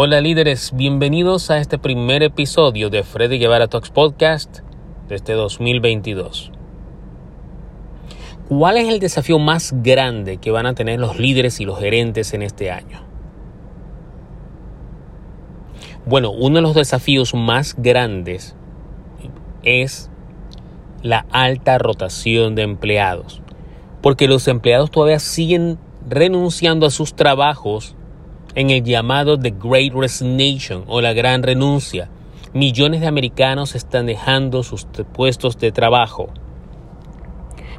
Hola líderes, bienvenidos a este primer episodio de Freddy Guevara Talks Podcast de este 2022. ¿Cuál es el desafío más grande que van a tener los líderes y los gerentes en este año? Bueno, uno de los desafíos más grandes es la alta rotación de empleados, porque los empleados todavía siguen renunciando a sus trabajos en el llamado The Great Resignation o la gran renuncia. Millones de americanos están dejando sus puestos de trabajo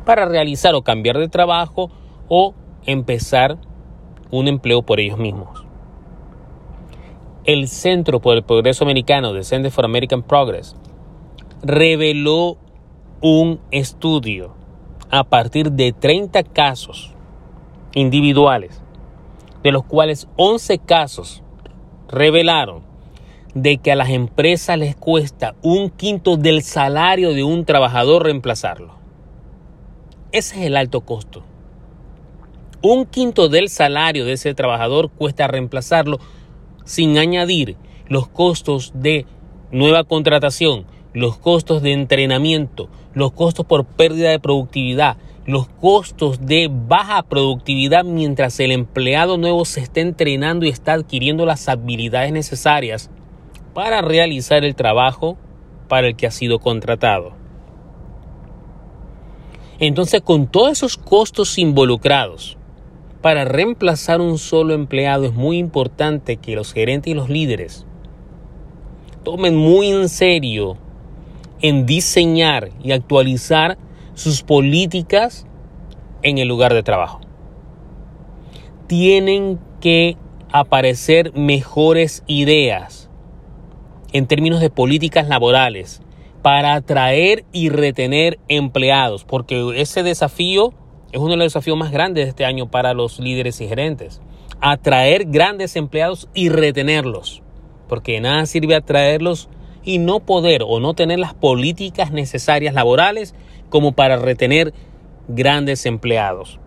para realizar o cambiar de trabajo o empezar un empleo por ellos mismos. El Centro por el Progreso Americano, de Center for American Progress, reveló un estudio a partir de 30 casos individuales, de los cuales 11 casos revelaron de que a las empresas les cuesta un quinto del salario de un trabajador reemplazarlo. Ese es el alto costo. Un quinto del salario de ese trabajador cuesta reemplazarlo sin añadir los costos de nueva contratación, los costos de entrenamiento, los costos por pérdida de productividad, los costos de baja productividad mientras el empleado nuevo se está entrenando y está adquiriendo las habilidades necesarias para realizar el trabajo para el que ha sido contratado. Entonces, con todos esos costos involucrados, para reemplazar un solo empleado es muy importante que los gerentes y los líderes tomen muy en serio en diseñar y actualizar sus políticas en el lugar de trabajo. Tienen que aparecer mejores ideas en términos de políticas laborales para atraer y retener empleados, porque ese desafío es uno de los desafíos más grandes de este año para los líderes y gerentes. Atraer grandes empleados y retenerlos, porque nada sirve atraerlos y no poder o no tener las políticas necesarias laborales como para retener grandes empleados.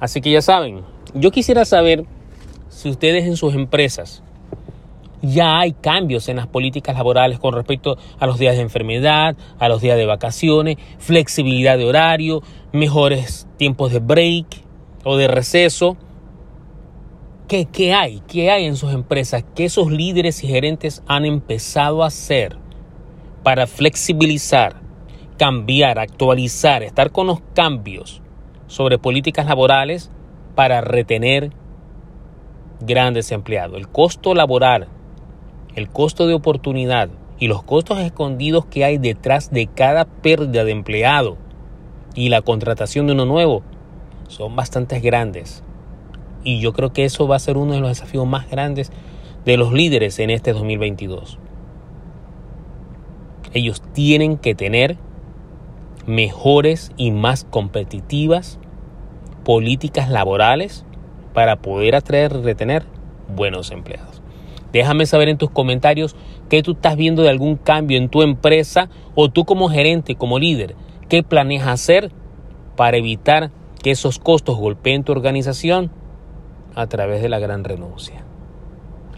Así que ya saben, yo quisiera saber si ustedes en sus empresas ya hay cambios en las políticas laborales con respecto a los días de enfermedad, a los días de vacaciones, flexibilidad de horario, mejores tiempos de break o de receso. ¿Qué, hay? ¿Qué hay en sus empresas? ¿Qué esos líderes y gerentes han empezado a hacer para flexibilizar, cambiar, actualizar, estar con los cambios sobre políticas laborales para retener grandes empleados? El costo laboral, el costo de oportunidad y los costos escondidos que hay detrás de cada pérdida de empleado y la contratación de uno nuevo son bastante grandes. Y yo creo que eso va a ser uno de los desafíos más grandes de los líderes en este 2022. Ellos tienen que tener mejores y más competitivas políticas laborales para poder atraer y retener buenos empleados. Déjame saber en tus comentarios qué tú estás viendo de algún cambio en tu empresa o tú como gerente, como líder, qué planeas hacer para evitar que esos costos golpeen tu organización a través de la gran renuncia.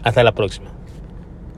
Hasta la próxima.